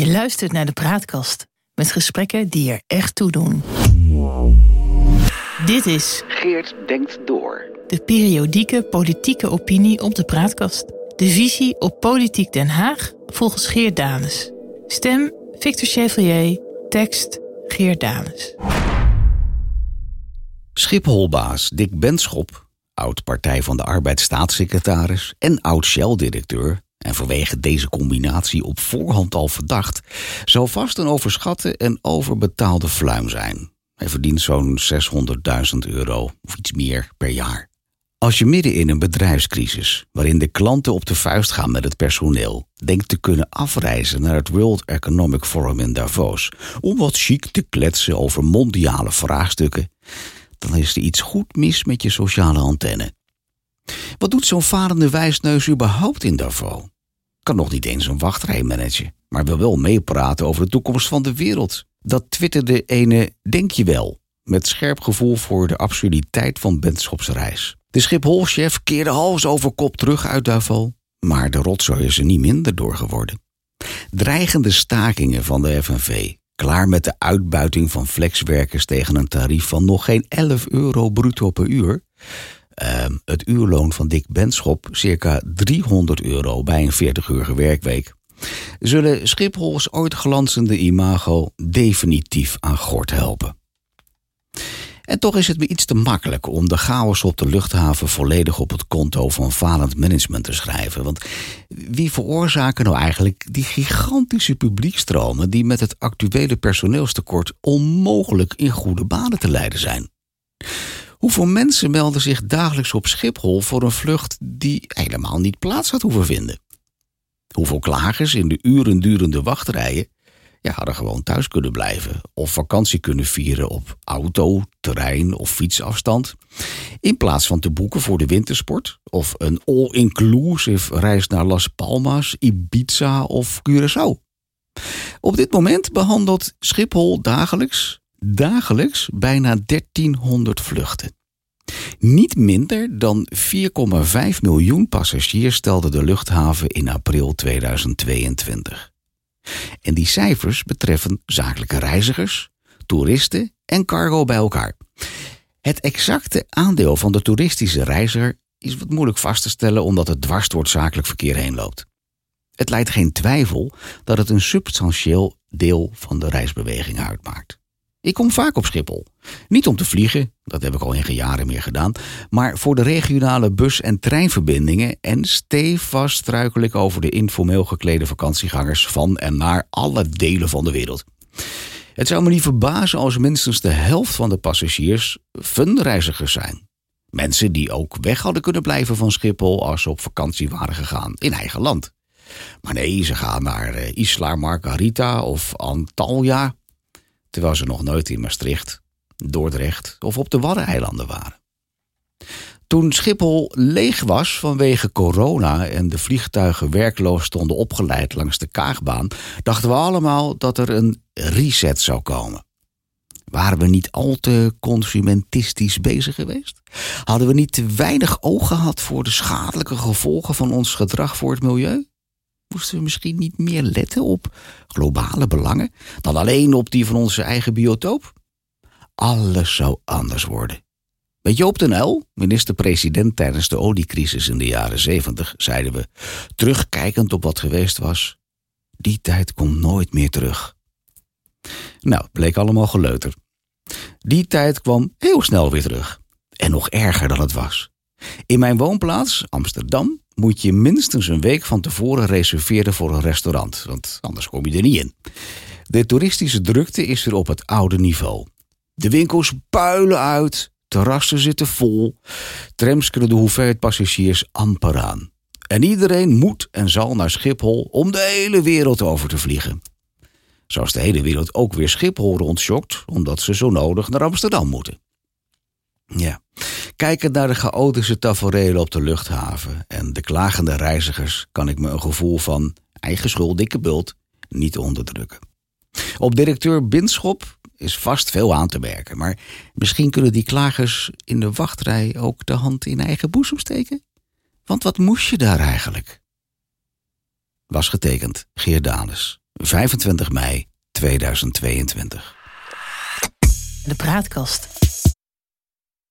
Je luistert naar de Praatkast met gesprekken die er echt toe doen. Dit is Geert denkt door. de periodieke politieke opinie op de Praatkast. De visie op Politiek Den Haag volgens Geert Danes. Stem Victor Chevalier, tekst Geert Danes. Schipholbaas Dick Benschop, oud Partij van de Arbeid staatssecretaris en oud Shell-directeur, en vanwege deze combinatie op voorhand al verdacht, zou vast een overschatte en overbetaalde fluim zijn. Hij verdient zo'n 600.000 euro of iets meer per jaar. Als je midden in een bedrijfscrisis, waarin de klanten op de vuist gaan met het personeel, denkt te kunnen afreizen naar het World Economic Forum in Davos om wat chic te kletsen over mondiale vraagstukken, dan is er iets goed mis met je sociale antenne. Wat doet zo'n varende wijsneus überhaupt in Davos? Nog niet eens een wachtrij managen, maar wil wel meepraten over de toekomst van de wereld. Dat twitterde ene Denk je wel, met scherp gevoel voor de absurditeit van Benschops reis. De Schipholchef keerde hals over kop terug uit Davos, maar de rotzooi is er niet minder door geworden. Dreigende stakingen van de FNV, klaar met de uitbuiting van flexwerkers tegen een tarief van nog geen 11 euro bruto per uur. Ehm, het uurloon van Dick Benschop circa 300 euro bij een 40-urige werkweek. Zullen Schiphols ooit glanzende imago definitief aan gort helpen. En toch is het me iets te makkelijk om de chaos op de luchthaven volledig op het konto van falend management te schrijven. Want wie veroorzaken nou eigenlijk die gigantische publiekstromen die met het actuele personeelstekort onmogelijk in goede banen te leiden zijn? Hoeveel mensen melden zich dagelijks op Schiphol voor een vlucht die helemaal niet plaats had hoeven vinden? Hoeveel klagers in de uren durende wachtrijen ja, hadden gewoon thuis kunnen blijven of vakantie kunnen vieren op auto, terrein of fietsafstand. In plaats van te boeken voor de wintersport of een all-inclusive reis naar Las Palmas, Ibiza of Curaçao. Op dit moment behandelt Schiphol dagelijks, dagelijks bijna 1300 vluchten. Niet minder dan 4,5 miljoen passagiers stelde de luchthaven in april 2022. En die cijfers betreffen zakelijke reizigers, toeristen en cargo bij elkaar. Het exacte aandeel van de toeristische reiziger is wat moeilijk vast te stellen omdat het dwars door het zakelijk verkeer heen loopt. Het leidt geen twijfel dat het een substantieel deel van de reisbeweging uitmaakt. Ik kom vaak op Schiphol. Niet om te vliegen, dat heb ik al in jaren meer gedaan, maar voor de regionale bus- en treinverbindingen en stevast struikel ik over de informeel geklede vakantiegangers van en naar alle delen van de wereld. Het zou me niet verbazen als minstens de helft van de passagiers funreizigers zijn. Mensen die ook weg hadden kunnen blijven van Schiphol als ze op vakantie waren gegaan in eigen land. Maar nee, ze gaan naar eh, Isla Margarita of Antalya terwijl ze nog nooit in Maastricht, Dordrecht of op de Waddeneilanden waren. Toen Schiphol leeg was vanwege corona en de vliegtuigen werkloos stonden opgeleid langs de Kaagbaan, dachten we allemaal dat er een reset zou komen. Waren we niet al te consumentistisch bezig geweest? Hadden we niet te weinig oog gehad voor de schadelijke gevolgen van ons gedrag voor het milieu? Moesten we misschien niet meer letten op globale belangen dan alleen op die van onze eigen biotoop? Alles zou anders worden. Met Joop den Uyl, minister-president tijdens de oliecrisis in de jaren zeventig, zeiden we, terugkijkend op wat geweest was, die tijd komt nooit meer terug. Nou, bleek allemaal geleuter. Die tijd kwam heel snel weer terug. En nog erger dan het was. In mijn woonplaats, Amsterdam, moet je minstens een week van tevoren reserveren voor een restaurant, want anders kom je er niet in. De toeristische drukte is weer op het oude niveau. De winkels puilen uit, terrassen zitten vol, trams kunnen de hoeveelheid passagiers amper aan. En iedereen moet en zal naar Schiphol om de hele wereld over te vliegen. Zoals de hele wereld ook weer Schiphol rondschokt, omdat ze zo nodig naar Amsterdam moeten. Ja, kijkend naar de chaotische tafereelen op de luchthaven en de klagende reizigers, kan ik me een gevoel van eigen schuld, dikke bult niet onderdrukken. Op directeur Binschop is vast veel aan te merken, maar misschien kunnen die klagers in de wachtrij ook de hand in eigen boezem steken? Want wat moest je daar eigenlijk? Was getekend Geert Danes, 25 mei 2022. De praatkast.